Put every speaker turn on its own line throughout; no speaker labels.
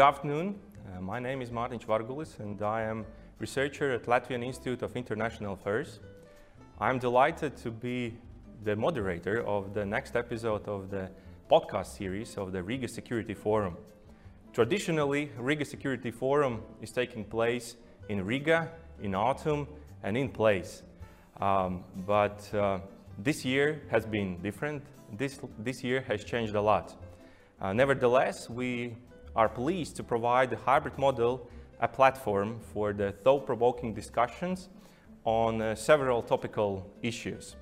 Good afternoon. Uh, my name is Martin Čvargulis and I am researcher at Latvian Institute of International Affairs. I'm delighted to be the moderator of the next episode of the podcast series of the Riga Security Forum. Traditionally, Riga Security Forum is taking place in Riga in autumn and in place. Um, but uh, this year has been different. This, this year has changed a lot. Uh, nevertheless, we are pleased to provide the hybrid model a platform for the thought-provoking discussions on uh, several topical issues.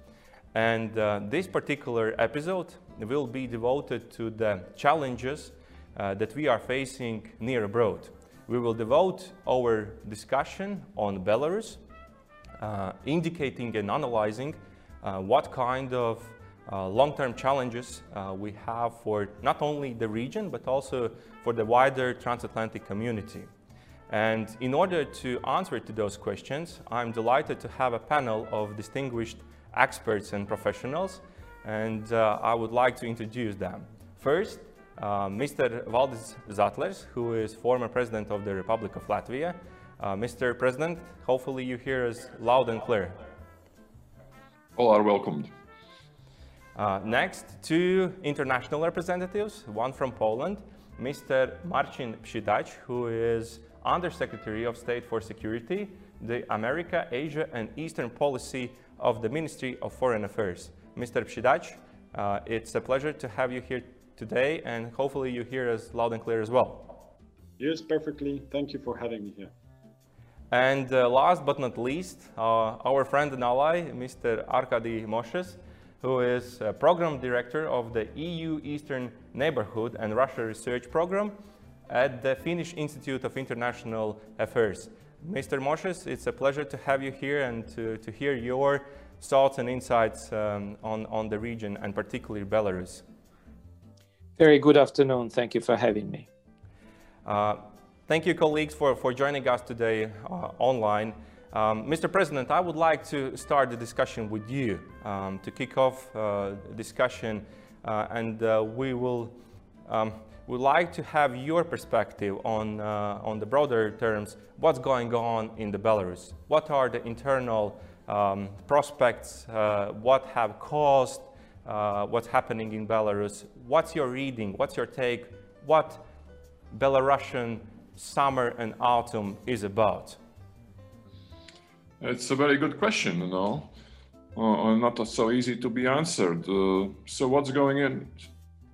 And uh, this particular episode will be devoted to the challenges uh, that we are facing near abroad. We will devote our discussion on Belarus, uh, indicating and analyzing uh, what kind of uh, long-term challenges we have for not only the region, but also for the wider transatlantic community. And in order to answer to those questions, I'm delighted to have a panel of distinguished experts and professionals, and uh, I would like to introduce them. First, uh, Mr. Valdis Zatlers, who is former President of the Republic of Latvia. Uh, Mr. President, hopefully you hear us loud and clear.
All are welcomed.
Uh, next, two international representatives, one from Poland, Mr. Marcin Przydacz, who is Undersecretary of State for Security, the America, Asia and Eastern Policy of the Ministry of Foreign Affairs. Mr. Przydacz, uh, it's a pleasure to have you here today and hopefully you hear us loud and clear as well.
Yes, perfectly. Thank you for having me here.
And uh, last but not least, uh, our friend and ally, Mr. Arkady Moshes, who is Program Director of the EU Eastern Neighborhood and Russia Research Program at the Finnish Institute of International Affairs. Mr. Moshes, it's a pleasure to have you here and to, to hear your thoughts and insights um, on, on the region and particularly Belarus.
Very good afternoon. Thank you for having me.
Uh, thank you, colleagues, for, for joining us today uh, online. Um, Mr. President, I would like to start the discussion with you um, to kick off uh, discussion, uh, and uh, we will um, would like to have your perspective on uh, on the broader terms. What's going on in the Belarus? What are the internal um, prospects? Uh, what have caused uh, what's happening in Belarus? What's your reading? What's your take? What Belarusian summer and autumn is about?
It's a very good question, you know, uh, not so easy to be answered. Uh, so, what's going in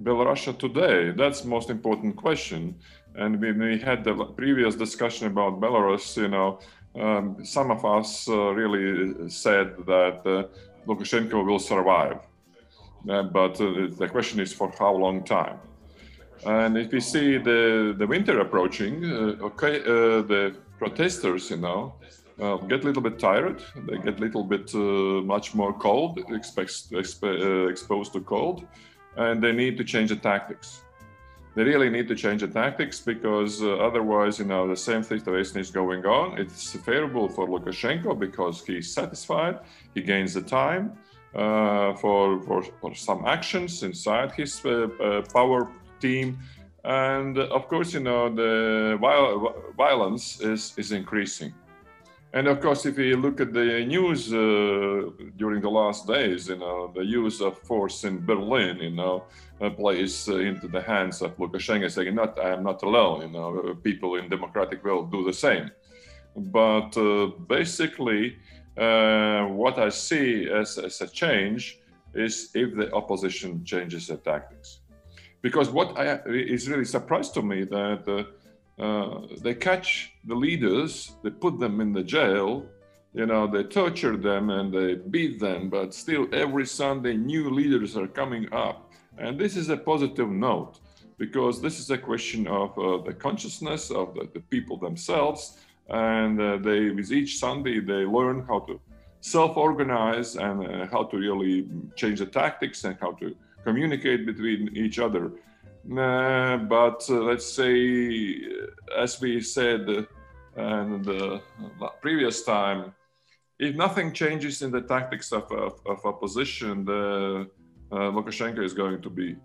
Belarus today? That's most important question. And when we had the previous discussion about Belarus, you know, um, some of us uh, really said that uh, Lukashenko will survive. Uh, but uh, the question is for how long time? And if we see the, the winter approaching, okay, the protesters, you know, uh, get a little bit tired. They get a little bit uh, much more cold, expect, exp- uh, exposed to cold, and they need to change the tactics. They really need to change the tactics because uh, otherwise, you know, the same situation is going on. It's favorable for Lukashenko because he's satisfied. He gains the time uh, for, for, for some actions inside his uh, power team. And of course, you know, the violence is, is increasing. And of course, if you look at the news uh, during the last days, you know, the use of force in Berlin, you know, uh, plays uh, into the hands of Lukashenko, saying, "Not, I am not alone." You know, people in democratic world do the same. But uh, basically, uh, what I see as, as a change is if the opposition changes their tactics. Because what I, is really surprised to me that uh, they catch the leaders, they put them in the jail, you know, they torture them and they beat them, but still every Sunday new leaders are coming up. And this is a positive note because this is a question of uh, the consciousness of the, the people themselves. And uh, they, with each Sunday, they learn how to self-organize and uh, how to really change the tactics and how to communicate between each other. Uh, but uh, let's say, as we said uh, and the previous time, if nothing changes in the tactics of, of, of opposition, the, uh, Lukashenko is going to be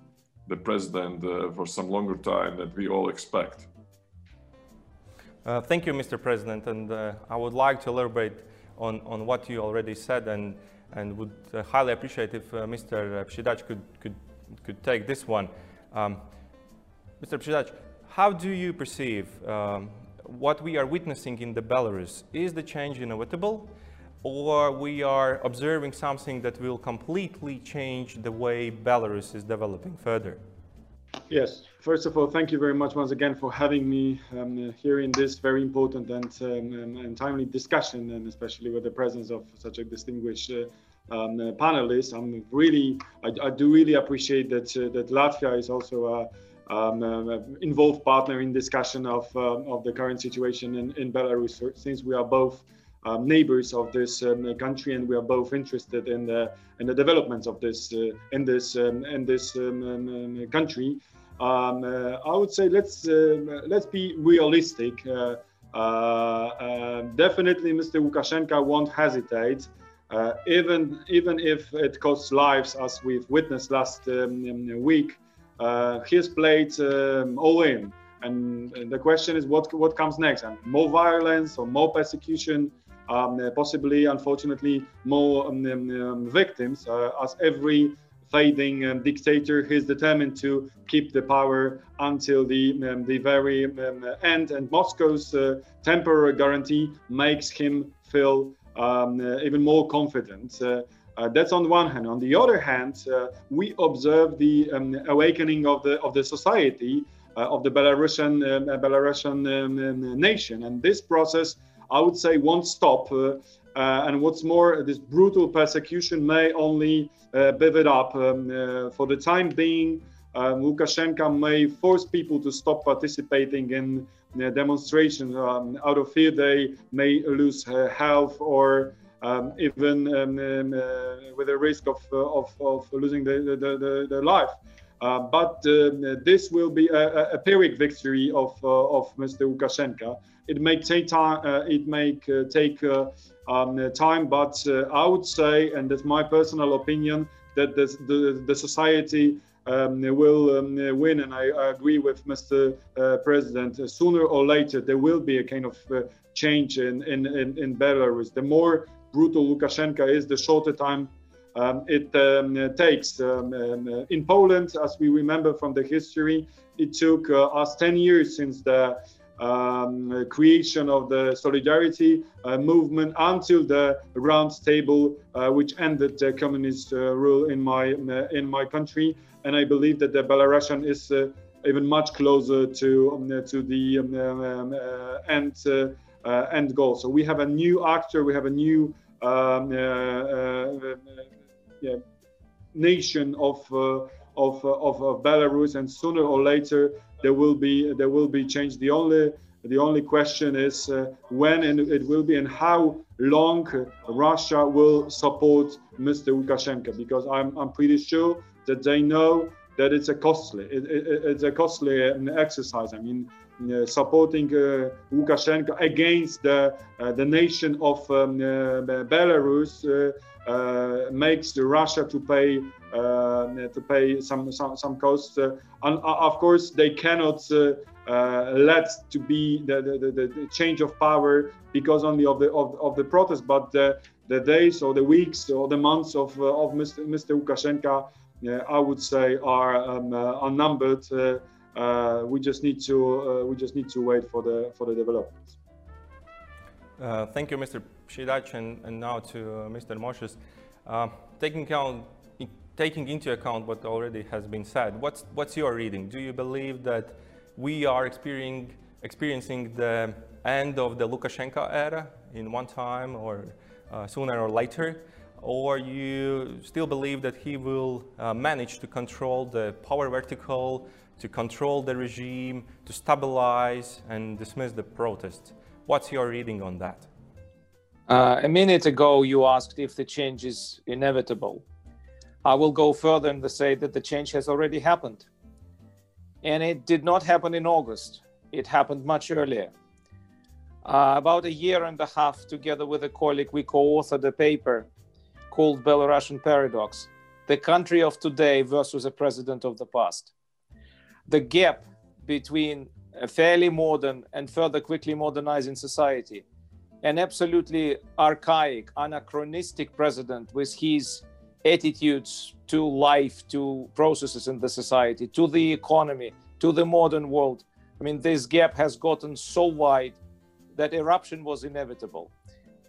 the president uh, for some longer time that we all expect.
Uh, thank you, Mr. President, and uh, I would like to elaborate on, on what you already said and, and would uh, highly appreciate if uh, Mr. Przydacz could, could, could take this one. Um, Mr. Przydacz, how do you perceive um, what we are witnessing in the Belarus? Is the change inevitable? or we are observing something that will completely change the way Belarus is developing further?
Yes, first of all, thank you very much once again for having me um, here in this very important and, um, and, timely discussion, and especially with the presence of such a distinguished uh, um, uh, panelist. I'm really, I, I, do really appreciate that uh, that Latvia is also a um, uh, involved partner in discussion of uh, of the current situation in, in Belarus, since we are both um, neighbors of this um, country, and we are both interested in the in the developments of this uh, in this um, in this um, um, country. Um, uh, I would say let's let's be realistic. Uh, uh, definitely, Mr. Lukashenko won't hesitate, uh, even even if it costs lives, as we've witnessed last week. Uh, he's played all in. And, the question is what what comes next and more violence or more persecution um, uh, possibly, unfortunately, more um, um, um victims, uh, as every fading um, dictator is determined to keep the power until the um, the very um, end. And Moscow's uh, temporary guarantee makes him feel um, uh, even more confident. Uh, uh, that's on the one hand. On the other hand, we observe the awakening of the of the society of the Belarusian Belarusian nation, and this process I would say won't stop. Uh, uh, and what's more, this brutal persecution may only uh, up. Um, for the time being, Lukashenko may force people to stop participating in demonstrations. Um, out of fear, they may lose health or um, even um, um, uh, with a risk of, uh, of, of, losing the, the, the, the life. Uh, but this will be a, a Pyrrhic victory of, of Mr. Lukashenko it may take time. Uh, it may uh, take uh, um, time, but I would say, and that's my personal opinion, that the the, the society um, will um, win. And I, I, agree with Mr. Uh, President. sooner or later, there will be a kind of uh, change in, in, in, in, Belarus. The more brutal Lukashenko is, the shorter time um, it um, takes. Um, in Poland, as we remember from the history, it took uh, us 10 years since the um, creation of the solidarity uh, movement until the round table, uh, which ended the communist uh, rule in my in my country. And I believe that the Belarusian is even much closer to um, to the um, um end end goal. So we have a new actor, we have a new um, yeah, nation of, of, of of Belarus, and sooner or later there will be there will be change. The only the only question is uh, when and it will be and how long Russia will support Mr. Lukashenko because I'm I'm pretty sure that they know that it's a costly it, it, it's a costly um, exercise. I mean. Uh, supporting uh, Lukashenko against the uh, the nation of um, uh, Belarus uh, makes Russia to pay uh, to pay some some, some costs. Uh, and of course, they cannot let to be the, the, the, change of power because only of the of, of the protest, but the, days or the weeks or the months of of Mr. Mr. Lukashenko, I would say, are um, unnumbered. Uh, we just need to uh, we just need to wait for the for the developments.
Uh, thank you, Mr. Przydacz, and, and now to uh, Mr. Moshes. Uh, taking, account, taking into account what already has been said, what's, what's your reading? Do you believe that we are experiencing, experiencing the end of the Lukashenko era in one time or uh, sooner or later? Or you still believe that he will uh, manage to control the power vertical, to control the regime, to stabilize and dismiss the protests? What's your reading on that?
Uh, a minute ago, you asked if the change is inevitable. I will go further and say that the change has already happened. And it did not happen in August, it happened much earlier. Uh, about a year and a half, together with a colleague, we co authored a paper called Belarusian Paradox The Country of Today versus the President of the Past. The gap between a fairly modern and further quickly modernizing society, an absolutely archaic, anachronistic president with his attitudes to life, to processes in the society, to the economy, to the modern world. I mean, this gap has gotten so wide that eruption was inevitable.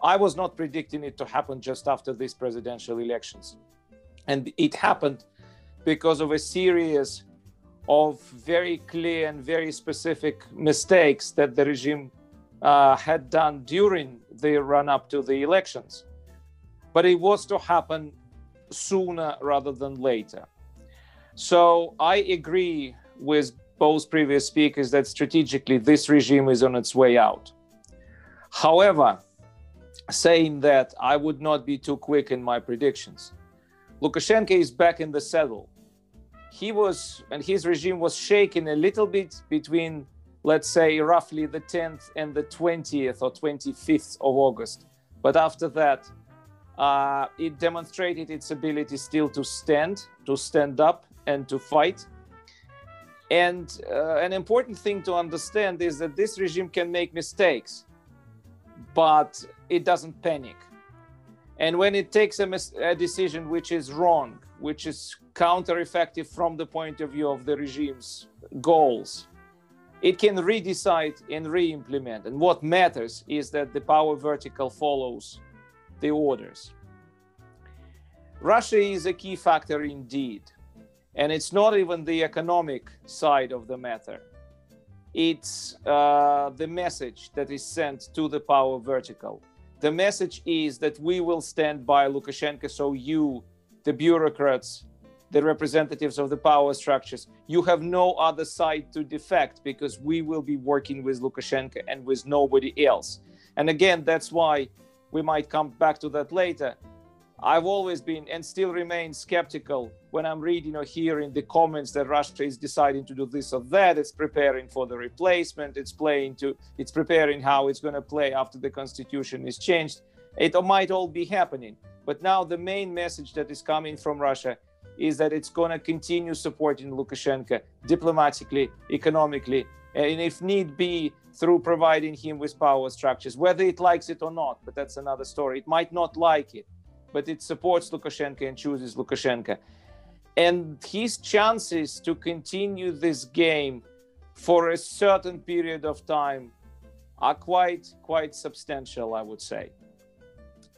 I was not predicting it to happen just after these presidential elections. And it happened because of a series of very clear and very specific mistakes that the regime uh, had done during the run up to the elections. But it was to happen sooner rather than later. So I agree with both previous speakers that strategically this regime is on its way out. However, saying that I would not be too quick in my predictions. Lukashenko is back in the saddle. He was, and his regime was shaken a little bit between, let's say, roughly the 10th and the 20th or 25th of August. But after that, uh, it demonstrated its ability still to stand, to stand up, and to fight. And uh, an important thing to understand is that this regime can make mistakes, but it doesn't panic. And when it takes a, mis- a decision which is wrong, which is counter effective from the point of view of the regime's goals, it can redecide and re implement. And what matters is that the power vertical follows the orders. Russia is a key factor indeed. And it's not even the economic side of the matter. It's uh, the message that is sent to the power vertical. The message is that we will stand by Lukashenko, so you, the bureaucrats, the representatives of the power structures, you have no other side to defect because we will be working with Lukashenko and with nobody else. And again, that's why we might come back to that later. I've always been and still remain skeptical when I'm reading or hearing the comments that Russia is deciding to do this or that. It's preparing for the replacement. It's playing to. It's preparing how it's going to play after the constitution is changed. It might all be happening, but now the main message that is coming from Russia is that it's going to continue supporting Lukashenko diplomatically, economically, and if need be, through providing him with power structures, whether it likes it or not. But that's another story. It might not like it but it supports Lukashenko and chooses Lukashenko. And his chances to continue this game for a certain period of time are quite quite substantial, I would say.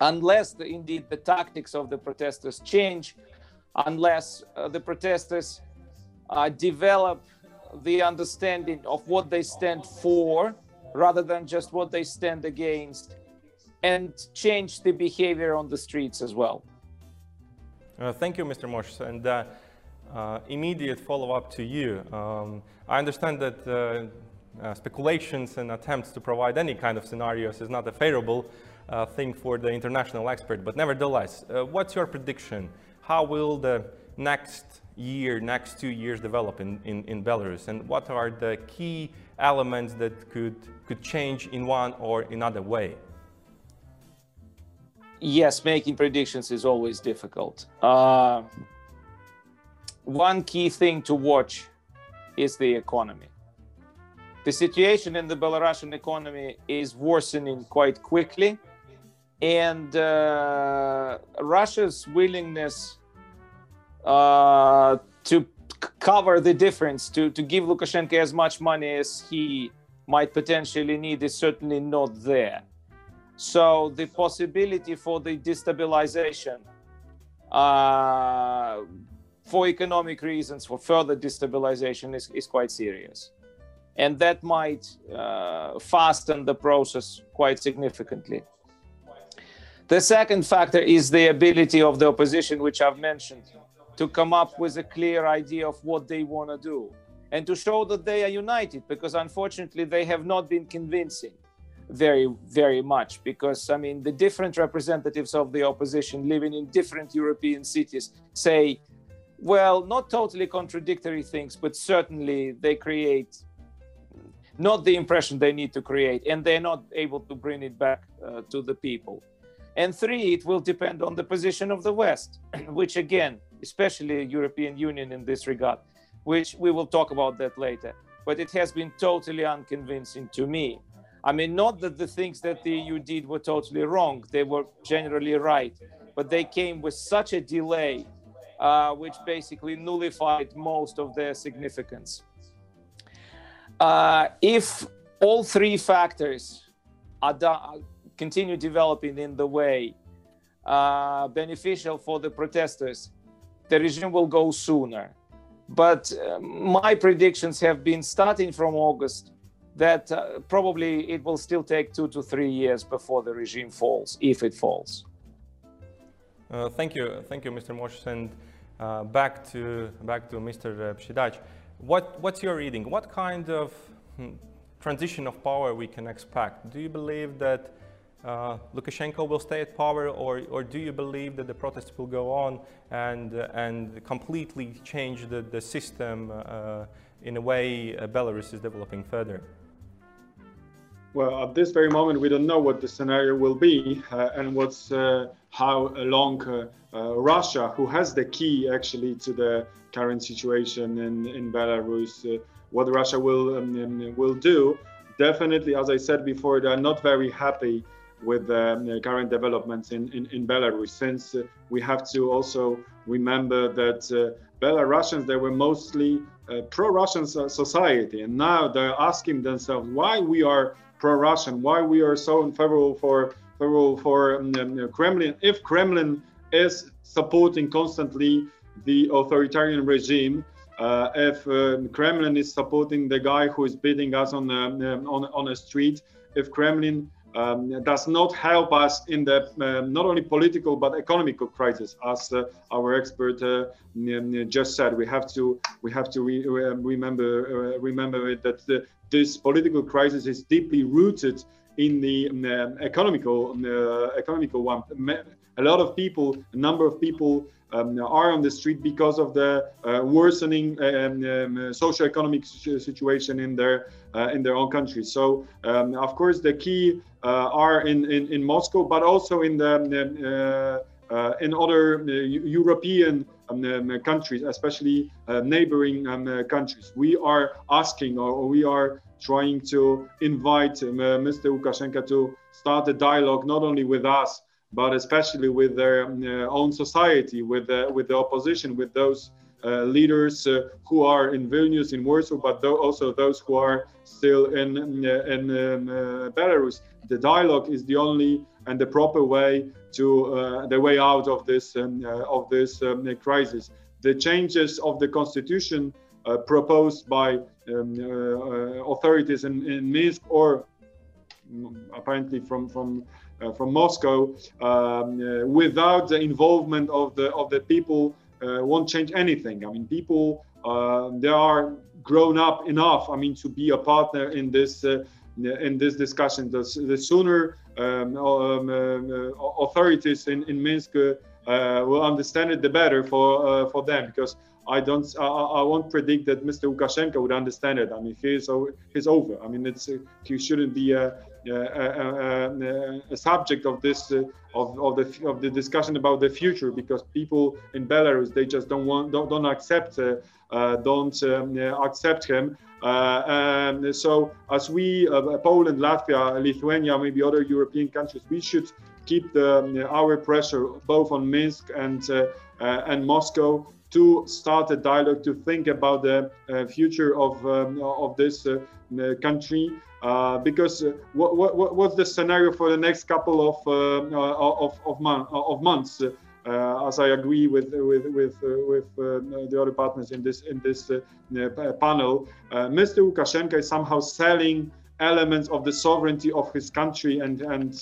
Unless the, indeed the tactics of the protesters change, unless uh, the protesters uh, develop the understanding of what they stand for rather than just what they stand against and change the behavior on the streets as well.
Uh, thank you, Mr. Mosh. And uh, uh, immediate follow-up to you. Um, I understand that uh, speculations and attempts to provide any kind of scenarios is not a favorable thing for the international expert, but nevertheless, what's your prediction? How will the next year, next two years develop in, in, in Belarus? And what are the key elements that could, could change in one or another way?
yes, making predictions is always difficult. Uh, one key thing to watch is the economy. The situation in the Belarusian economy is worsening quite quickly, and uh, Russia's willingness uh, to cover the difference, to, to give Lukashenko as much money as he might potentially need, is certainly not there. So the possibility for the destabilization uh, for economic reasons, for further destabilization is, is quite serious. And that might uh, fasten the process quite significantly. The second factor is the ability of the opposition, which I've mentioned, to come up with a clear idea of what they want to do and to show that they are united, because unfortunately they have not been convincing very very much because i mean the different representatives of the opposition living in different european cities say well not totally contradictory things but certainly they create not the impression they need to create and they're not able to bring it back uh, to the people and three it will depend on the position of the west which again especially european union in this regard which we will talk about that later but it has been totally unconvincing to me. I mean, not that the things that the EU did were totally wrong, they were generally right, but they came with such a delay, uh, which basically nullified most of their significance. Uh, if all three factors are done, continue developing in the way uh, beneficial for the protesters, the regime will go sooner. But uh, my predictions have been starting from August that uh, probably it will still take two to three years before the regime falls, if it falls.
Uh, thank you, thank you, Mr. Moshes. And uh, back to back to Mr. Przydacz. What what's your reading? What kind of hmm, transition of power we can expect? Do you believe that uh, Lukashenko will stay at power, or, or do you believe that the protests will go on and, uh, and completely change the, the system uh, in a way uh, Belarus is developing further?
Well, at this very moment, we don't know what the scenario will be uh, and what's how long Russia, who has the key actually to the current situation in, in Belarus, what Russia will um, will do. Definitely, as I said before, they are not very happy with the current developments in, in, in Belarus, since uh, we have to also remember that uh, Belarusians, they were mostly uh, pro-Russian society, and now they're asking themselves why we are pro-Russian, why we are so favorable for favorable for um, um, Kremlin. If Kremlin is supporting constantly the authoritarian regime, uh, if Kremlin is supporting the guy who is beating us on the, on on a street, if Kremlin um, does not help us in the um, not only political but economical crisis, as uh, our expert uh, just said. We have to we have to re remember uh, remember that the, this political crisis is deeply rooted in the um, economical uh, economical one. A lot of people, a number of people um, are on the street because of the uh, worsening um, um, socio-economic situation in their uh, in their own country. So, um, of course, the key uh, are in, in, in Moscow, but also in the uh, uh, in other European um, countries, especially neighboring um, countries. We are asking, or we are trying to invite Mr. Lukashenko to start a dialogue not only with us but especially with their uh, own society, with the, with the opposition, with those uh, leaders uh, who are in Vilnius, in Warsaw, but also those who are still in, in um, Belarus. The dialogue is the only and the proper way to the way out of this um, of this um, crisis. The changes of the constitution proposed by um, authorities in, in Minsk or mm, apparently from from uh, from Moscow um, uh, without the involvement of the of the people uh, won't change anything. I mean, people they are grown up enough. I mean, to be a partner in this in this discussion. The, the sooner um, um, uh, authorities in, in Minsk uh, will understand it, the better for uh, for them. Because I don't, I, I, won't predict that Mr. Lukashenko would understand it. I mean, he's he's over. I mean, it's he shouldn't be a, a, a subject of this uh, of, of the of the discussion about the future because people in Belarus they just don't want don't, don't accept uh, uh, don't um, accept him. and so, as we, Poland, Latvia, Lithuania, maybe other European countries, we should keep the, um, our pressure both on Minsk and and Moscow to start a dialogue to think about the uh, future of um, of this uh, country uh, because uh, what, what, what's the scenario for the next couple of uh, of of, mon of months as I agree with with with with the other partners in this in this panel Mr Lukashenko is somehow selling elements of the sovereignty of his country and and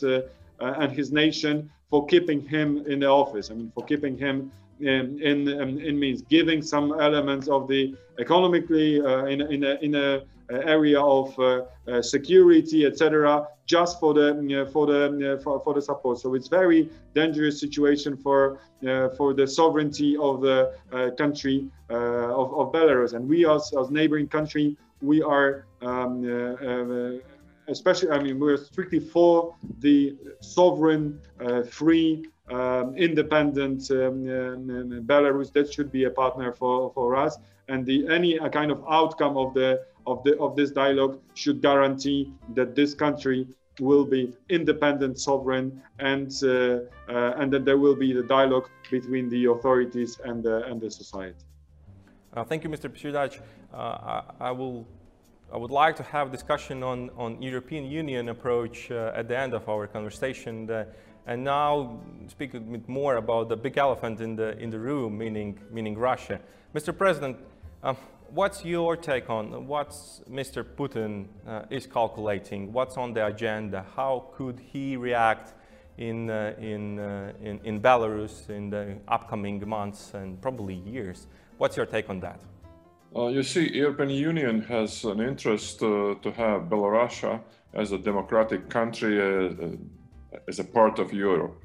and his nation for keeping him in the office. I mean, for keeping him in in, um, in means giving some elements of the economically uh, in in a, in a uh, area of uh, uh, security, etc., just for the mm, uh, for the mm, uh, for, for the support. So it's very dangerous situation for for the sovereignty of the country of, of Belarus, and we as as neighboring country we are. Um, especially, I mean, we're strictly for the sovereign, uh, free, um, independent um, um, Belarus. That should be a partner for, for us. And the any kind of outcome of the of the of this dialogue should guarantee that this country will be independent, sovereign, and uh, uh, and that there will be the dialogue between the authorities and the, and the society.
Uh, thank you, Mr. Przydacz. I, I, will. I would like to have discussion on, on European Union approach at the end of our conversation. The, and now speak a bit more about the big elephant in the, in the room, meaning, meaning Russia. Mr. President, um, what's your take on what Mr. Putin uh, is calculating? What's on the agenda? How could he react in, uh, in, uh, in, in, Belarus in the upcoming months and probably years? What's your take on that?
Uh, you see, European Union has an interest uh, to have Belarus as a democratic country, uh, as a part of Europe.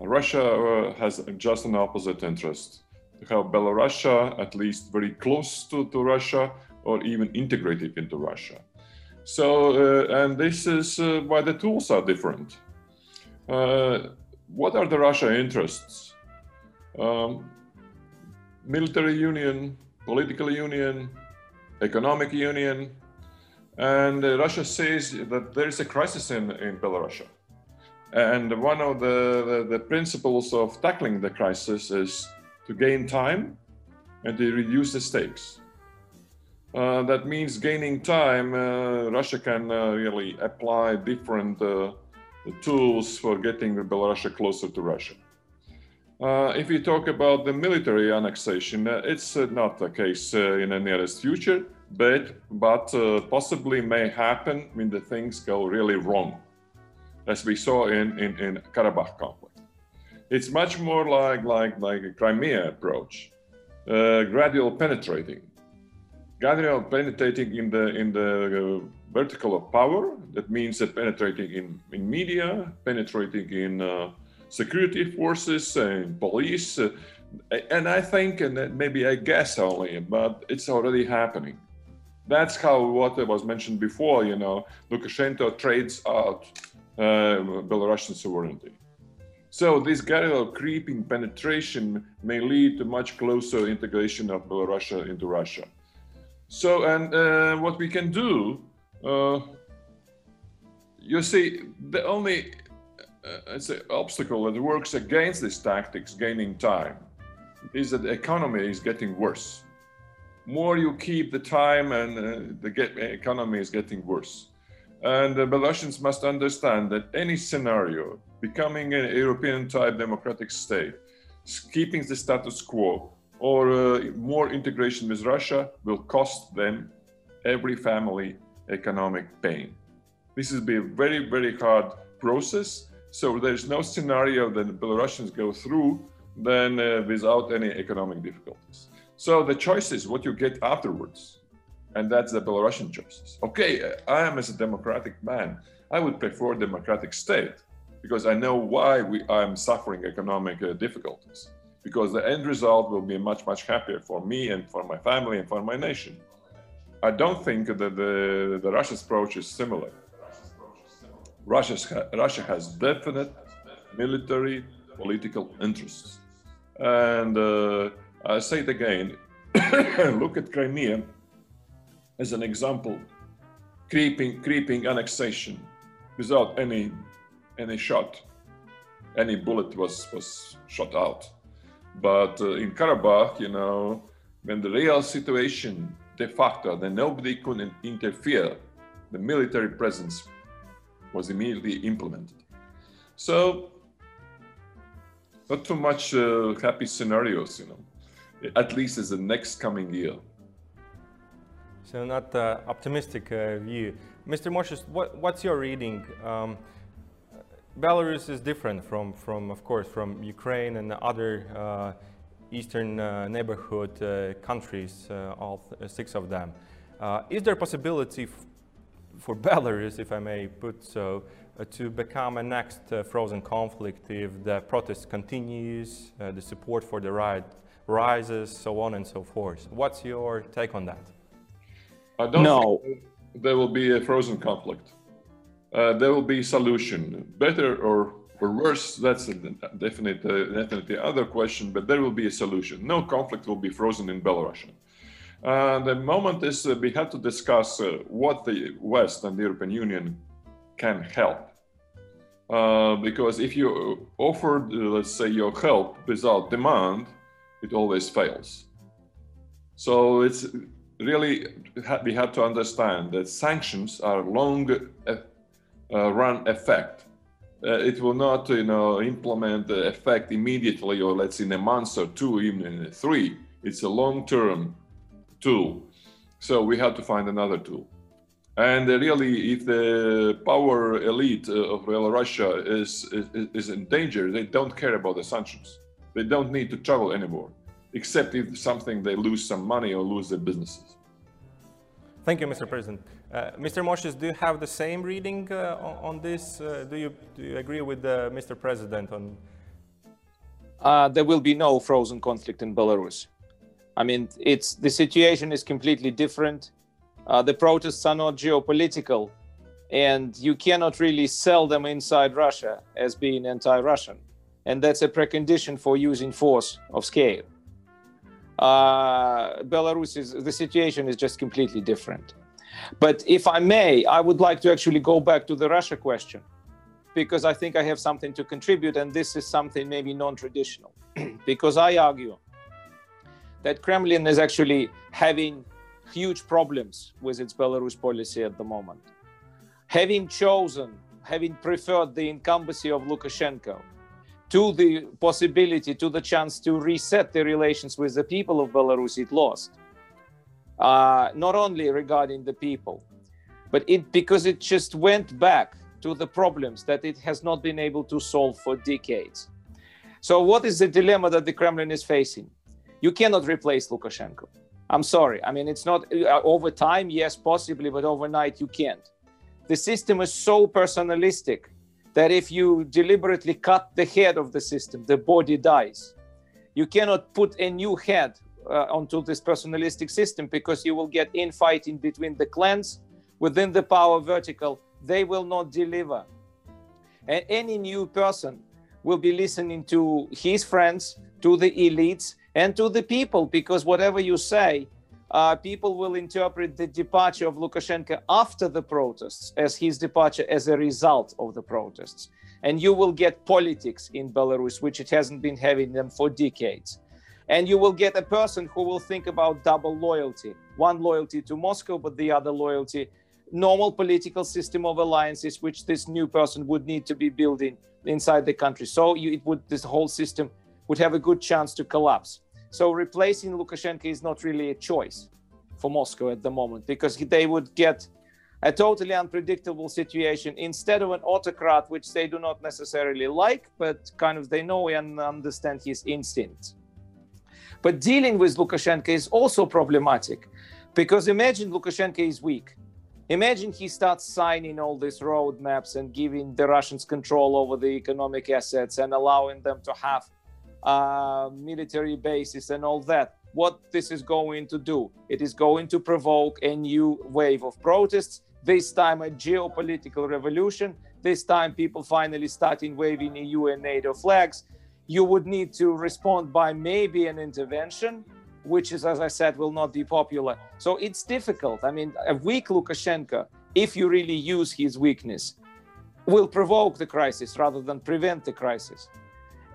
Russia has just an opposite interest to have Belarus at least very close to, to Russia or even integrated into Russia. So, uh, and this is uh, why the tools are different. Uh, what are the Russia interests? Um, military union, political union, economic union, and uh, Russia says that there is a crisis in, in Belarus. And one of the, the, the principles of tackling the crisis is to gain time and to reduce the stakes. Uh, that means gaining time, uh, Russia can uh, really apply different uh, tools for getting Belarus closer to Russia. Uh, if we talk about the military annexation, uh, it's not the case in the nearest future, but, but possibly may happen when the things go really wrong, as we saw in, in, in Karabakh conflict. It's much more like like like a Crimea approach, uh, gradual penetrating, gradual penetrating in the in the uh, vertical of power. That means penetrating in in media, penetrating in uh, security forces and police. Uh, and I think, and maybe I guess only, but it's already happening. That's how what was mentioned before. You know, Lukashenko trades out uh, Belarusian sovereignty. So this gradual creeping penetration may lead to much closer integration of Belarus into Russia. So, and uh, what we can do, uh, you see, the only it's an obstacle that works against these tactics, gaining time, is that the economy is getting worse. More you keep the time, and uh, the get, economy is getting worse. And the Belarusians must understand that any scenario becoming a European type democratic state, keeping the status quo, or uh, more integration with Russia will cost them, every family, economic pain. This will be a very, very hard process. So there's no scenario that the Belarusians go through then uh, without any economic difficulties. So the choice is what you get afterwards. And that's the Belarusian choices. Okay, I am as a democratic man. I would prefer democratic state because I know why we, I'm suffering economic uh, difficulties. Because the end result will be much, much happier for me and for my family and for my nation. I don't think that the, the Russia's approach is similar. Russia's, Russia has definite military, political interests. And uh, I say it again look at Crimea as an example creeping, creeping annexation without any any shot, any bullet was was shot out. But uh, in Karabakh, you know, when the real situation de facto, then nobody could interfere, the military presence was immediately implemented. So, not too much uh, happy scenarios, you know, at least as the next coming year.
So, not uh, optimistic uh, view. Mr. Moshes, what, what's your reading? Um, Belarus is different from, from, of course, from Ukraine and other uh, eastern uh, neighborhood uh, countries, all six of them. Uh, is there a possibility for Belarus, if I may put so, uh, to become a next frozen conflict if the protest continues, the support for the right rises, so on and so forth? What's your take on that?
I don't no. there will be a frozen conflict uh, there will be a solution. Better or, or worse, that's a definite, uh, definitely other question, but there will be a solution. No conflict will be frozen in Belarus. Uh, the moment is uh, we have to discuss uh, what the West and the European Union can help. Because if you offer, let's say, your help without demand, it always fails. So it's really we have to understand that sanctions are long uh, run effect. Uh, it will not, you know, implement the effect immediately, or let's say in a month or two, even in three. It's a long-term tool. So we have to find another tool. And really, if the power elite of Russia is, is, is in danger, they don't care about the sanctions. They don't need to travel anymore, except if something they lose some money or lose their businesses.
Thank you, Mr. President. Uh, Mr. Moshes, do you have the same reading uh, on, on, this? Uh, do, you, do you agree with uh, Mr. President on?
Uh, there will be no frozen conflict in Belarus. I mean, it's the situation is completely different. Uh, the protests are not geopolitical, and you cannot really sell them inside Russia as being anti-Russian, and that's a precondition for using force of scale. Uh, Belarus is the situation is just completely different. But if I may, I would like to actually go back to the Russia question because I think I have something to contribute, and this is something maybe non-traditional. because I argue that Kremlin is actually having huge problems with its Belarus policy at the moment. Having chosen, having preferred the incumbency of Lukashenko to the possibility, to the chance to reset the relations with the people of Belarus, it lost. Uh, not only regarding the people, but it because it just went back to the problems that it has not been able to solve for decades. So, what is the dilemma that the Kremlin is facing? You cannot replace Lukashenko. I'm sorry. I mean, it's not uh, over time, yes, possibly, but overnight you can't. The system is so personalistic that if you deliberately cut the head of the system, the body dies. You cannot put a new head uh, onto this personalistic system because you will get infighting between the clans within the power vertical. They will not deliver. And any new person will be listening to his friends, to the elites, and to the people, because whatever you say, uh, people will interpret the departure of Lukashenko after the protests as his departure as a result of the protests. And you will get politics in Belarus, which it hasn't been having them for decades. And you will get a person who will think about double loyalty one loyalty to Moscow, but the other loyalty, normal political system of alliances, which this new person would need to be building inside the country. So you, it would, this whole system would have a good chance to collapse. So replacing Lukashenko is not really a choice for Moscow at the moment because they would get a totally unpredictable situation instead of an autocrat, which they do not necessarily like, but kind of they know and understand his instincts. But dealing with Lukashenko is also problematic because imagine Lukashenko is weak. Imagine he starts signing all these roadmaps and giving the Russians control over the economic assets and allowing them to have uh, military bases and all that. What this is going to do? It is going to provoke a new wave of protests. This time, a geopolitical revolution. This time, people finally starting waving EU and NATO flags. You would need to respond by maybe an intervention, which is, as I said, will not be popular. So it's difficult. I mean, a weak Lukashenko, if you really use his weakness, will provoke the crisis rather than prevent the crisis.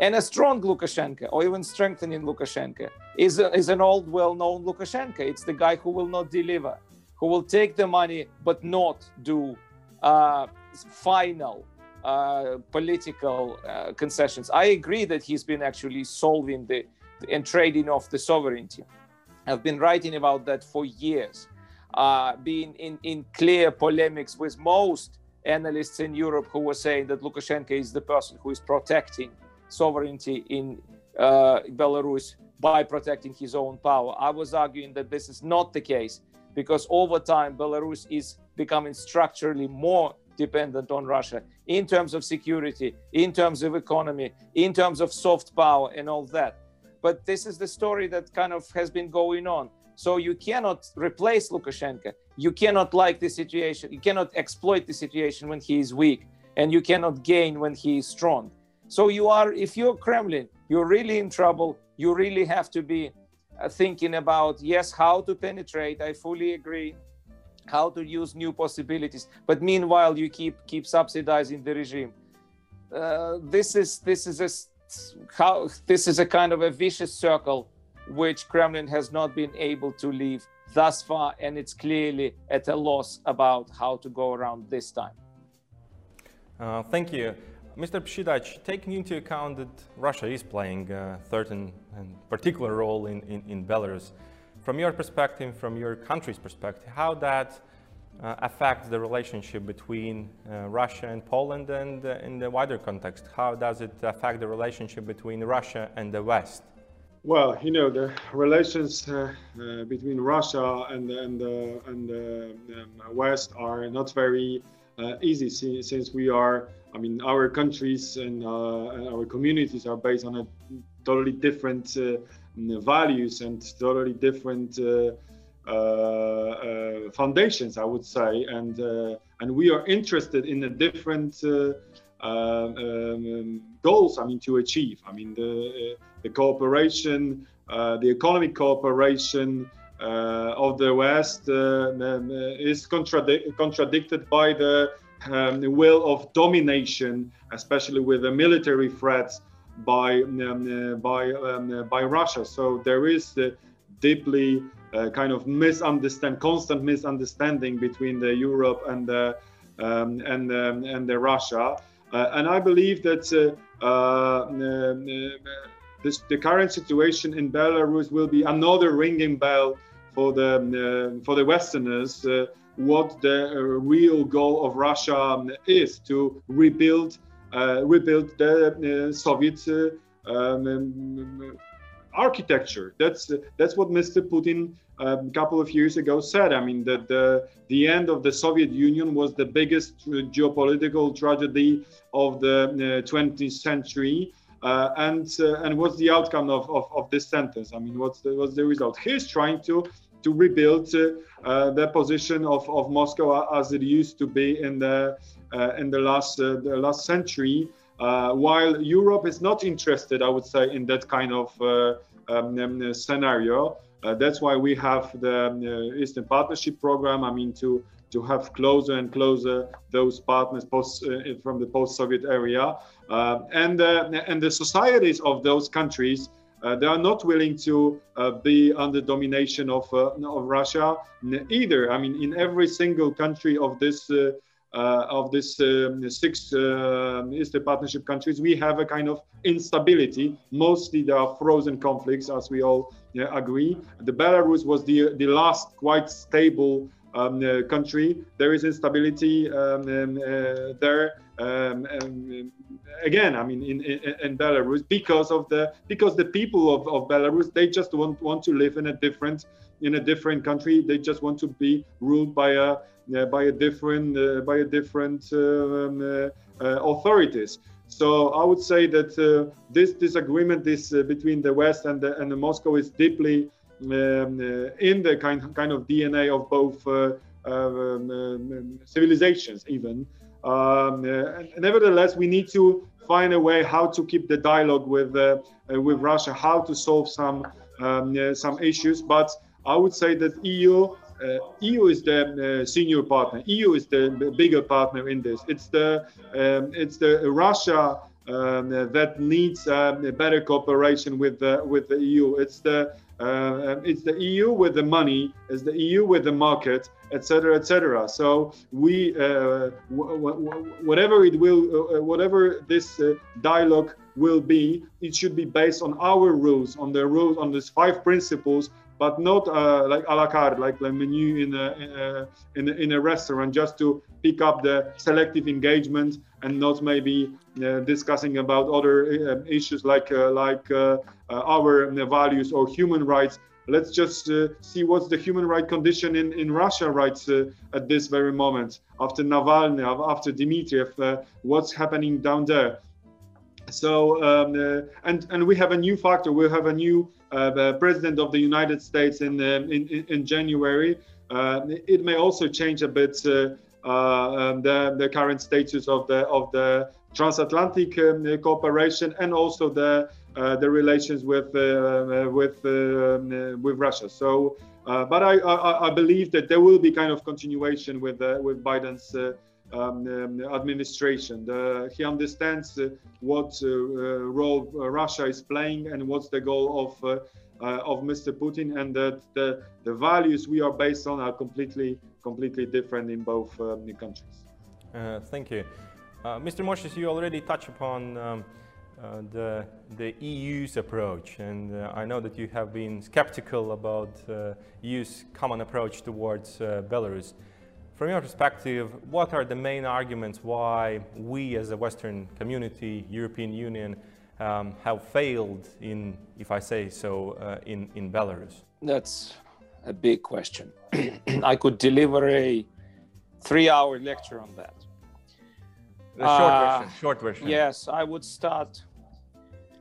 And a strong Lukashenko, or even strengthening Lukashenko, is, a, is an old, well known Lukashenko. It's the guy who will not deliver, who will take the money but not do uh, final uh, political uh, concessions. I agree that he's been actually solving the, and trading off the sovereignty. I've been writing about that for years, uh, being in, in clear polemics with most analysts in Europe who were saying that Lukashenko is the person who is protecting sovereignty in uh, Belarus by protecting his own power. I was arguing that this is not the case because over time, Belarus is becoming structurally more dependent on Russia in terms of security, in terms of economy, in terms of soft power, and all that. But this is the story that kind of has been going on. So you cannot replace Lukashenko. You cannot like the situation. You cannot exploit the situation when he is weak, and you cannot gain when he is strong. So you are, if you're Kremlin, you're really in trouble. You really have to be thinking about yes, how to penetrate. I fully agree. How to use new possibilities, but meanwhile you keep keep subsidizing the regime. Uh, this is this is a how this is a kind of a vicious circle which Kremlin has not been able to leave thus far, and it's clearly at a loss about how to go around this time.
Uh, thank you. Mr. Przydacz, taking into account that Russia is playing a certain and particular role in, in, in, Belarus, from your perspective, from your country's perspective, how that uh, affects the relationship between uh, Russia and Poland and uh, in the wider context, how does it affect the relationship between Russia and the West?
Well, you know, the relations uh, uh, between Russia and, and, and the um, West are not very easy since we are I mean, our countries and, uh, our communities are based on a totally different uh, values and totally different uh, uh, uh foundations, I would say, and uh, and we are interested in a different um, goals. I mean, to achieve. I mean, the the cooperation, the economic cooperation. Of the West um, is contradic- contradicted by the um, will of domination, especially with the military threats by um, uh, by um, uh, by Russia. So there is the deeply uh, kind of misunderstand, constant misunderstanding between the Europe and the um, and um, and the Russia. Uh, and I believe that uh, uh, this, the current situation in Belarus will be another ringing bell for the for the Westerners what the uh, real goal of Russia um, is to rebuild uh, rebuild the uh, Soviet um, um, architecture. That's that's what Mr. Putin a um, couple of years ago said. I mean that the the end of the Soviet Union was the biggest geopolitical tragedy of the 20th century. Uh, and uh, and what's the outcome of, of, of, this sentence? I mean, what's the what's the result? He's trying to to rebuild uh, the position of, of Moscow as it used to be in the uh, in the last uh, the last century. while Europe is not interested, I would say, in that kind of um, um, scenario. that's why we have the Eastern Partnership Program. I mean, to to have closer and closer those partners post, uh, from the post-Soviet area, uh, and uh, and the societies of those countries uh, they are not willing to uh, be under domination of, of Russia either. I mean, in every single country of this uh, of this um, six uh, Eastern Partnership countries, we have a kind of instability. Mostly there are frozen conflicts, as we all agree. The Belarus was the the last quite stable um, uh, country. There is instability um, um there. Um, again, I mean, in, in, in, Belarus, because of the because the people of, of Belarus, they just want want to live in a different in a different country. They just want to be ruled by a uh, by a different uh, by a different um, uh, uh authorities. So I would say that uh, this disagreement is uh, between the West and the, and the Moscow is deeply in the kind kind of DNA of both um, um, civilizations, even. Um, uh, nevertheless, we need to find a way how to keep the dialogue with uh, uh, with Russia, how to solve some um, some issues. But I would say that EU uh, EU is the uh, senior partner. EU is the bigger partner in this. It's the um, it's the Russia um, that needs um, better cooperation with the with the EU. It's the uh, it's the EU with the money, it's the EU with the market, etc., etc. So we, uh, whatever it will, uh, whatever this uh, dialogue will be, it should be based on our rules, on the rules, on these five principles, but not uh, like a la carte, like the menu in a, in a, in a restaurant, just to pick up the selective engagement and not maybe uh, discussing about other uh, issues like uh, like our values or human rights. Let's just uh, see what's the human right condition in, in Russia right uh, at this very moment. After Navalny, after Dmitriev, uh, what's happening down there. So, um, and, and we have a new factor, we have a new president of the United States in, um, in, in, January. it may also change a bit um, the, the current status of the, of the transatlantic um, cooperation and also the uh, the relations with uh, with um, with Russia. So, but I, I, I believe that there will be kind of continuation with with Biden's. Um, um, administration. The, he understands uh, what uh, role Russia is playing and what's the goal of of Mr. Putin, and that the, the values we are based on are completely completely different in both um, countries.
thank you. Mr. Moshes, you already touched upon um, uh, the, the EU's approach. And uh, I know that you have been skeptical about uh, EU's common approach towards Belarus. From your perspective, what are the main arguments why we as a Western community, European Union, um, have failed in, if I say so, uh, in, in Belarus?
That's a big question. I could deliver a three hour lecture on that.
The short uh, version. Short version.
Yes, I would start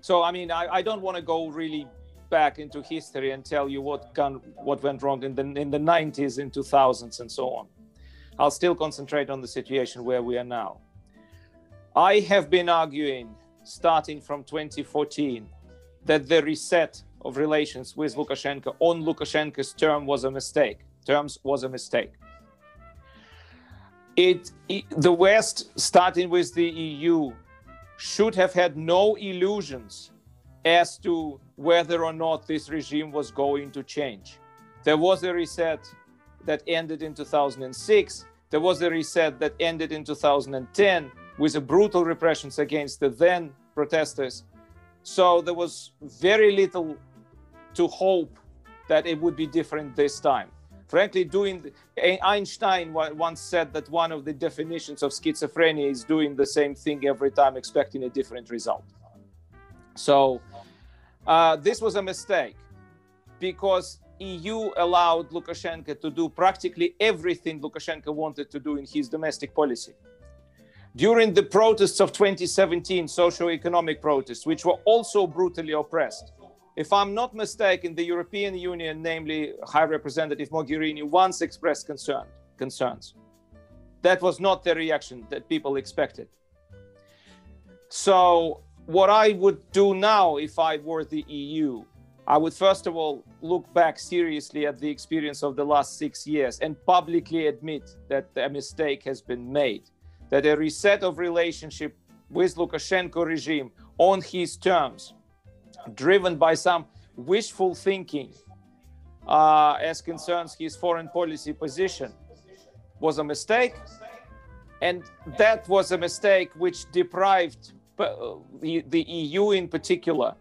so I mean, I, I don't want to go really back into history and tell you what gone, what went wrong in the in the 90s, in 2000s, and so on. I'll still concentrate on the situation where we are now. I have been arguing, starting from 2014, that the reset of relations with Lukashenko on Lukashenko's term was a mistake. Terms was a mistake. It, it the West, starting with the EU, should have had no illusions as to whether or not this regime was going to change. There was a reset that ended in 2006. There was a reset that ended in 2010 with a brutal repressions against the then protesters. So there was very little to hope that it would be different this time frankly doing einstein once said that one of the definitions of schizophrenia is doing the same thing every time expecting a different result so uh, this was a mistake because eu allowed lukashenko to do practically everything lukashenko wanted to do in his domestic policy during the protests of 2017 socio-economic protests which were also brutally oppressed if I'm not mistaken, the European Union, namely High Representative Mogherini, once expressed concern, concerns. That was not the reaction that people expected. So, what I would do now if I were the EU, I would first of all look back seriously at the experience of the last six years and publicly admit that a mistake has been made, that a reset of relationship with Lukashenko regime on his terms driven by some wishful thinking uh, as concerns his foreign policy position was a mistake. And that was a mistake which deprived uh, the, the EU in particular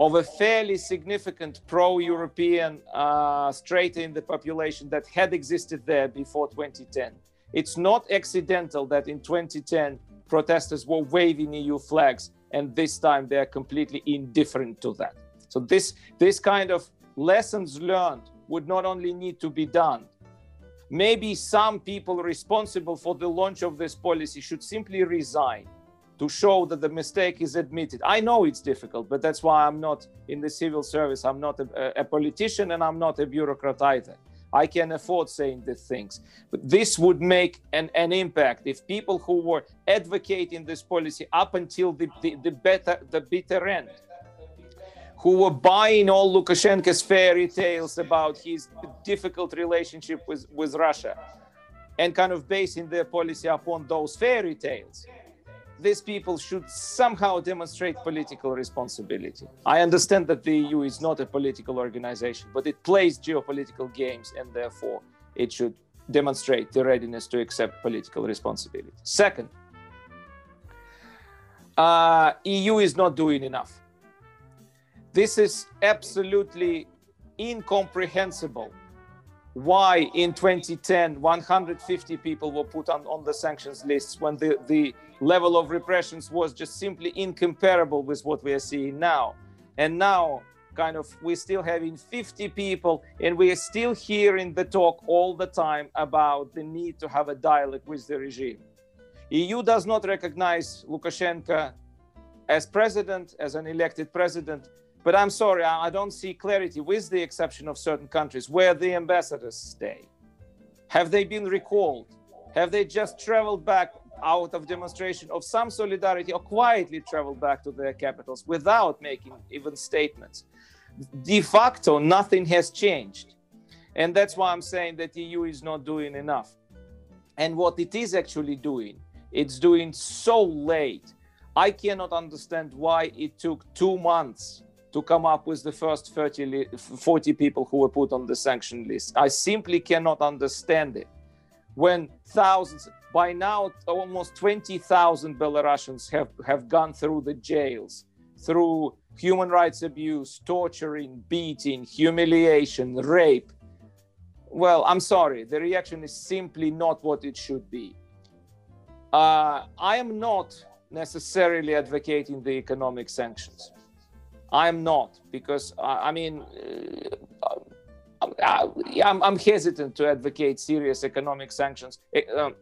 of a fairly significant pro European uh, strata in the population that had existed there before 2010. It's not accidental that in 2010 protesters were waving EU flags and this time they are completely indifferent to that so this this kind of lessons learned would not only need to be done maybe some people responsible for the launch of this policy should simply resign to show that the mistake is admitted. I know it's difficult but that's why i'm not in the civil service i'm not a, a politician and i'm not a bureaucrat either. I can afford saying these things. But this would make an, an impact. If people who were advocating this policy up until the, the, the, better, the bitter end, who were buying all Lukashenko's fairy tales about his difficult relationship with, with Russia and kind of basing their policy upon those fairy tales these people should somehow demonstrate political responsibility. I understand that the EU is not a political organization, but it plays geopolitical games and therefore it should demonstrate the readiness to accept political responsibility. Second, uh, EU is not doing enough. This is absolutely incomprehensible why in 2010 150 people were put on, on the sanctions lists when the, the level of repressions was just simply incomparable with what we are seeing now. And now kind of we're still having 50 people and we are still hearing the talk all the time about the need to have a dialogue with the regime. Eu does not recognize lukashenko as president as an elected president but I'm sorry, I don't see clarity, with the exception of certain countries, where the ambassadors stay. Have they been recalled? Have they just traveled back out of demonstration of some solidarity or quietly traveled back to their capitals without making even statements. De facto, nothing has changed. And that's why I'm saying that the EU is not doing enough. And what it is actually doing, it's doing so late. I cannot understand why it took two months to come up with the first 30, 40 people who were put on the sanction list. I simply cannot understand it. When thousands, by now, almost 20,000 Belarusians have, have gone through the jails, through human rights abuse, torturing, beating, humiliation, rape. Well, I'm sorry, the reaction is simply not what it should be. Uh, I am not necessarily advocating the economic sanctions. I'm not because I, mean, uh, I, am I'm hesitant to advocate serious economic sanctions eh, um,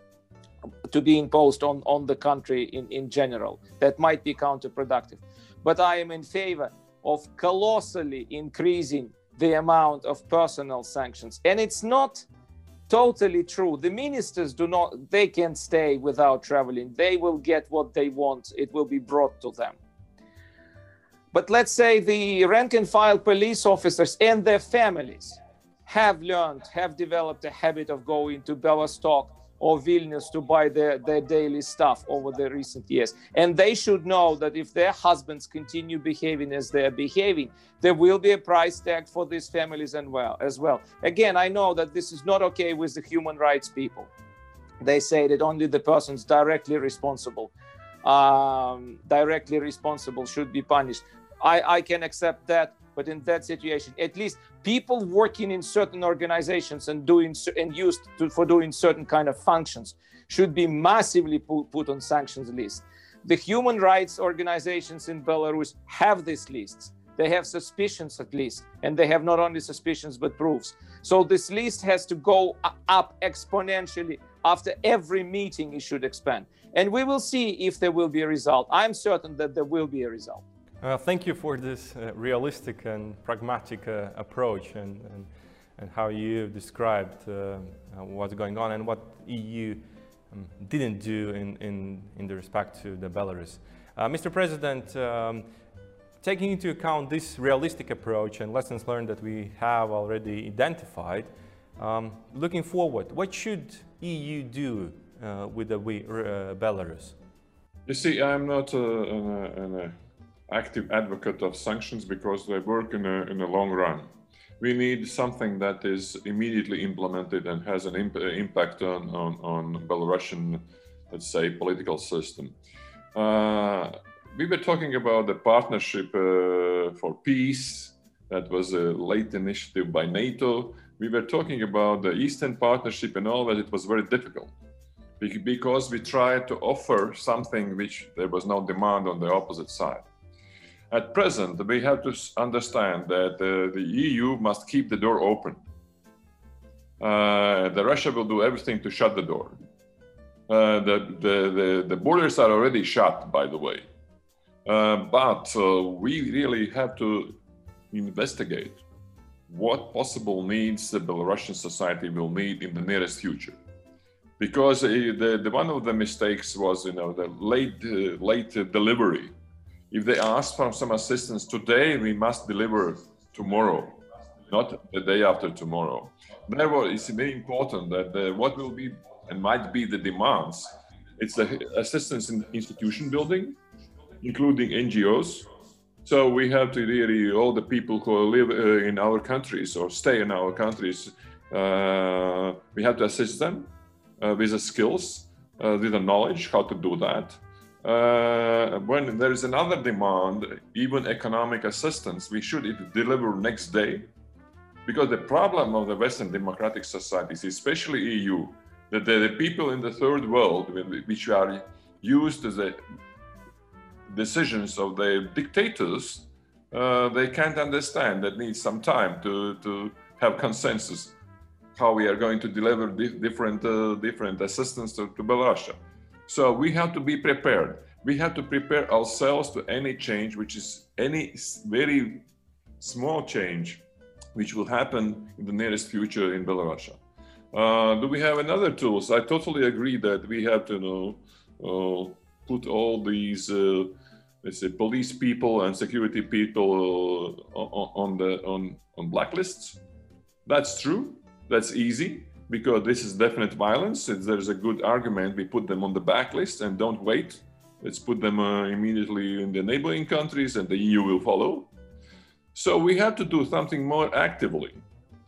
to be imposed on, on the country in, in general. That might be counterproductive. But I am in favor of colossally increasing the amount of personal sanctions. And it's not totally true. The ministers do not, they can stay without traveling. They will get what they want, it will be brought to them. But let's say the rank and file police officers and their families have learned, have developed a habit of going to Belostok or Vilnius to buy their, their daily stuff over the recent years. And they should know that if their husbands continue behaving as they're behaving, there will be a price tag for these families and well as well. Again, I know that this is not okay with the human rights people. They say that only the persons directly responsible um, directly responsible should be punished. I, I can accept that. But in that situation, at least people working in certain organizations and doing and used to, for doing certain kind of functions should be massively put, put on sanctions list. The human rights organizations in Belarus have these lists. They have suspicions at least, and they have not only suspicions but proofs. So this list has to go up exponentially after every meeting. It should expand, and we will see if there will be a result. I'm certain that there will be a result.
Uh, thank you for this uh, realistic and pragmatic uh, approach and, and, and, how you described uh, uh, what's going on and what EU um, didn't do in, in, in the respect to the Belarus. Uh, Mr. President, um, taking into account this realistic approach and lessons learned that we have already identified, um, looking forward, what should EU do with the Belarus?
You see, I'm not an active advocate of sanctions because they work in a, in long run. We need something that is immediately implemented and has an imp impact on, on, on Belarusian, let's say, political system. Uh, we were talking about the partnership uh, for peace. That was a late initiative by NATO. We were talking about the Eastern Partnership and all that. It was very difficult because we tried to offer something which there was no demand on the opposite side. At present, we have to understand that uh, the EU must keep the door open. Uh, the Russia will do everything to shut the door. Uh, the, the, the, the, borders are already shut, by the way. Uh, but uh, we really have to investigate what possible needs the Belarusian society will need in the nearest future. Because uh, the, the, one of the mistakes was, you know, the late, late delivery if they ask for some assistance today, we must deliver tomorrow, not the day after tomorrow. Therefore, it's very important that what will be and might be the demands. It's the assistance in institution building, including NGOs. So we have to really all the people who live uh, in our countries or stay in our countries. Uh, we have to assist them uh, with the skills, uh, with the knowledge how to do that uh, when there is another demand, even economic assistance, we should deliver next day. Because the problem of the Western democratic societies, especially EU, that the, people in the third world, which are used as the decisions of the dictators, uh, they can't understand. That needs some time to, to have consensus how we are going to deliver different uh, different assistance to, to Belarus. So we have to be prepared. We have to prepare ourselves to any change, which is any very small change, which will happen in the nearest future in Belarus. Uh, do we have another tools? I totally agree that we have to know uh, put all these, uh, let's say, police people and security people uh, on the on on blacklists. That's true. That's easy because this is definite violence. there's a good argument, we put them on the backlist and don't wait. Let's put them uh, immediately in the neighboring countries, and the EU will follow. So we have to do something more actively.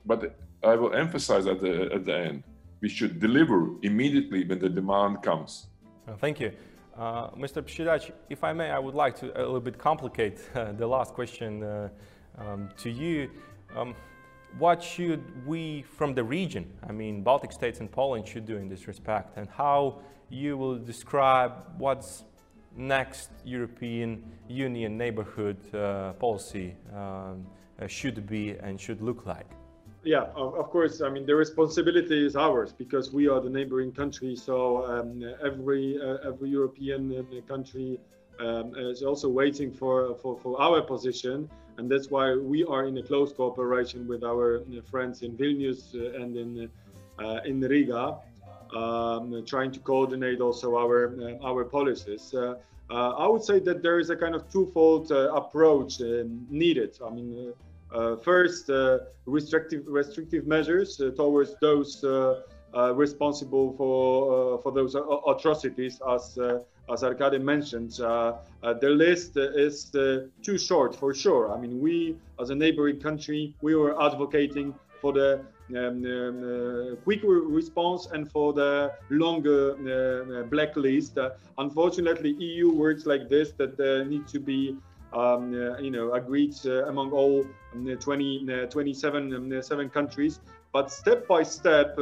But I will emphasize at the, at the end, we should deliver immediately when the demand comes.
Thank you. Uh, Mr. Przydacz, if I may, I would like to a little bit complicate uh, the last question uh, um, to you. Um, what should we from the region, I mean, Baltic states and Poland should do in this respect, and how you will describe what's next European Union neighborhood uh, policy um, uh, should be and should look like?
Yeah, of, course. I mean, the responsibility is ours because we are the neighboring country. So um, every uh, every European uh, country um, is also waiting for, for for our position, and that's why we are in a close cooperation with our uh, friends in Vilnius uh, and in in Riga um, trying to coordinate also our uh, our policies. Uh, uh, I would say that there is a kind of twofold approach needed. I mean, first, restrictive restrictive measures towards those responsible for for those atrocities, as as Arkady mentioned, uh, uh, the list is uh, too short for sure. I mean, we as a neighboring country, we were advocating for the um, um, uh, quick response and for the longer uh, uh, blacklist. unfortunately, EU works like this that need to be um, you know agreed among all um, 20, 27 um, seven countries. But step by step,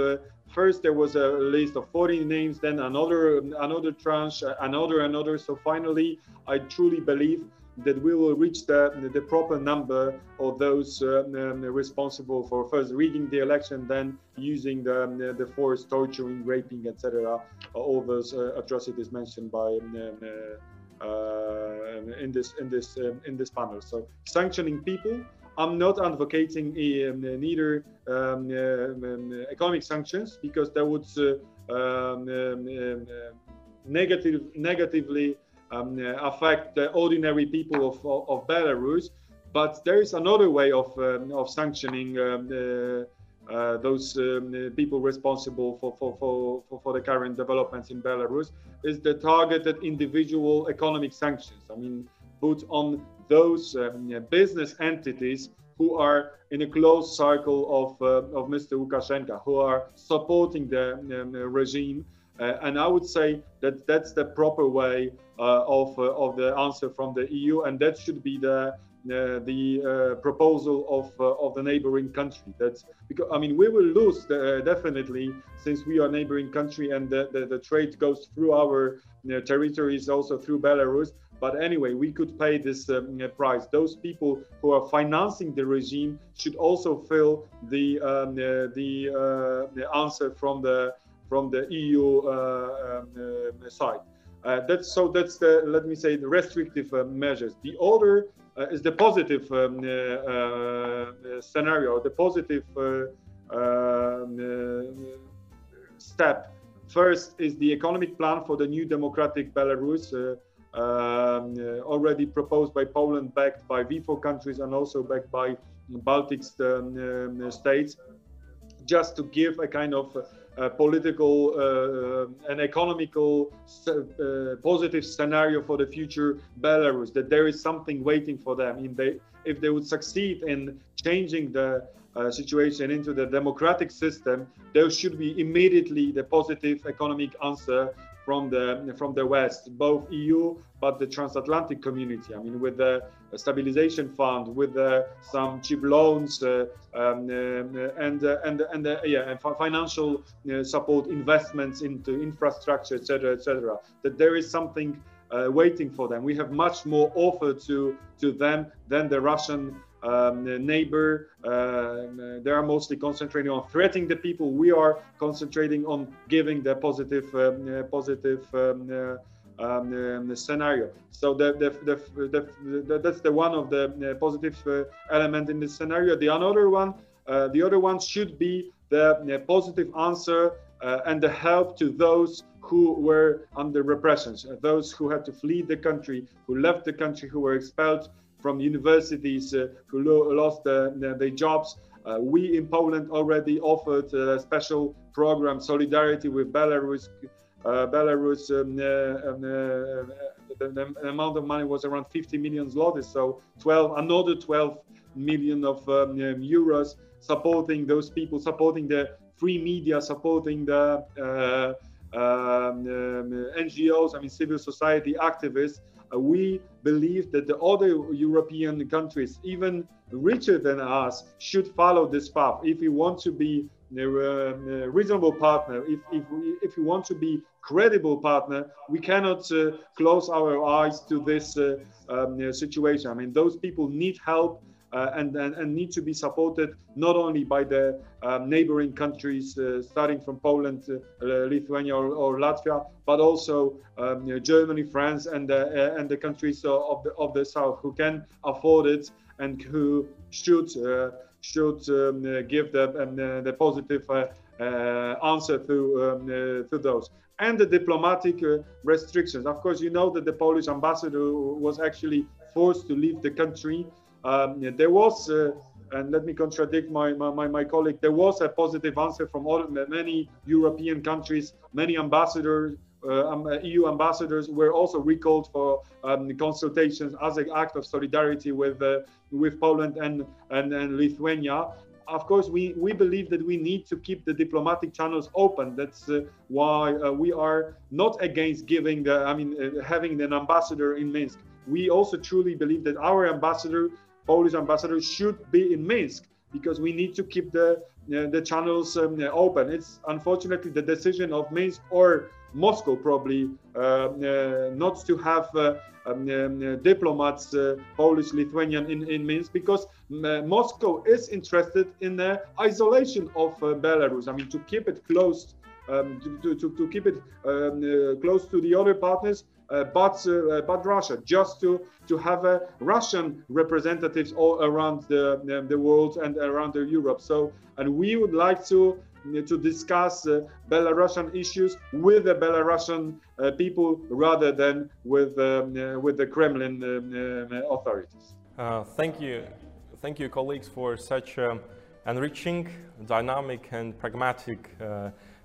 first there was a list of 40 names then another another tranche another another so finally i truly believe that we will reach the, the proper number of those uh, um, responsible for first rigging the election, then using the, um, the force, torturing, raping, etc. All those uh, atrocities mentioned by um, uh, uh, in this in this um, in this panel. So sanctioning people. I'm not advocating um, neither um, economic sanctions because that would negative negatively um, uh, affect the ordinary people of, of, Belarus. But there is another way of, um, of sanctioning um, uh, uh, those um, people responsible for, for, for, for, the current developments in Belarus is the targeted individual economic sanctions. I mean, put on those um, business entities who are in a close circle of, uh, of Mr. Lukashenko, who are supporting the um, regime uh, and I would say that that's the proper way uh, of, uh, of the answer from the EU, and that should be the uh, the uh, proposal of uh, of the neighboring country. That's because I mean we will lose the, definitely since we are neighboring country and the, the, the trade goes through our territories also through Belarus. But anyway, we could pay this um, price. Those people who are financing the regime should also feel the um, the, the answer from the from the EU uh, um, uh, side. Uh, that's so. That's the let me say the restrictive measures. The other is the positive um, scenario, the positive um, step. First is the economic plan for the new democratic Belarus. Um, uh, already proposed by Poland, backed by V4 countries, and also backed by Baltic um, uh, states, just to give a kind of uh, political uh, uh, and economical positive scenario for the future Belarus, that there is something waiting for them. In if they would succeed in changing the uh, situation into the democratic system, there should be immediately the positive economic answer from the from the West, both EU but the transatlantic community. I mean, with the stabilization fund, with uh, some cheap loans, uh, um, uh, and and and yeah, and financial support, investments into infrastructure, etc., etc. That there is something uh, waiting for them. We have much more offer to to them than the Russian um, neighbor. Uh, they are mostly concentrating on threatening the people. We are concentrating on giving the positive, um, uh, positive um, uh, um, um, scenario. So the, the, the, that's the one of the positive element in this scenario. The another one, the other one should be the positive answer uh, and the help to those who were under repressions, those who had to flee the country, who left the country, who were expelled from universities, uh, who lo lost their, their jobs. Uh, we in Poland already offered a special program, Solidarity with Belarus. Uh, Belarus, um, um the, the, amount of money was around 50 million zlotys, so 12, another 12 million of um, euros supporting those people, supporting the free media, supporting the uh, um, um, NGOs, I mean, civil society activists. Uh, we believe that the other European countries, even richer than us, should follow this path. If we want to be a, a reasonable partner, if, if, we, if we want to be credible partner, we cannot uh, close our eyes to this uh, um, situation. I mean, those people need help uh, and, and, and, need to be supported not only by the um, neighboring countries, uh, starting from Poland, uh, Lithuania, or, or, Latvia, but also um, you know, Germany, France, and, uh, and the countries of the, of the south who can afford it and who should uh, should um, give the, um, the positive answer to um, to those and the diplomatic restrictions. Of course, you know that the Polish ambassador was actually forced to leave the country um, there was, uh, and let me contradict my, my, my, colleague, there was a positive answer from all, many European countries, many ambassadors, uh, um, EU ambassadors were also recalled for um, consultations as an act of solidarity with uh, with Poland and, and, and Lithuania. Of course, we, we believe that we need to keep the diplomatic channels open. That's uh, why uh, we are not against giving I mean, uh, having an ambassador in Minsk. We also truly believe that our ambassador Polish ambassador should be in Minsk because we need to keep the uh, the channels um, open. It's unfortunately the decision of Minsk or Moscow probably uh, uh, not to have uh, um, um, diplomats, uh, Polish, Lithuanian in, in Minsk because uh, Moscow is interested in the isolation of Belarus. I mean, to keep it closed, um, to, to, to, keep it um, close to the other partners uh, but uh, but Russia, just to to have uh, Russian representatives all around the the world and around the Europe. So, and we would like to to discuss uh, Belarusian issues with the Belarusian uh, people rather than with um, uh, with the Kremlin um, authorities.
thank you, thank you, colleagues, for such um, enriching, dynamic, and pragmatic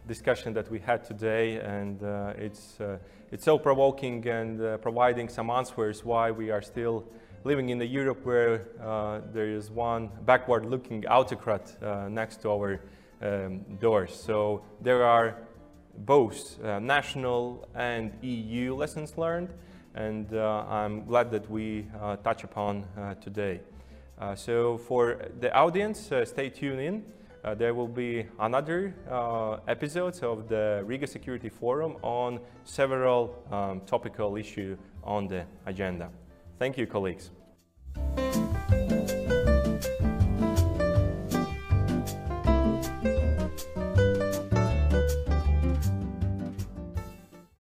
discussion that we had today, and uh, it's uh, it's so provoking and uh, providing some answers why we are still living in a Europe where uh, there is one backward-looking autocrat uh, next to our um, doors. So there are both uh, national and EU lessons learned, and I'm glad that we touch upon today. so for the audience, stay tuned in. Uh, there will be another uh, episodes of the Riga Security Forum on several um, topical issues on the agenda. Thank you, colleagues.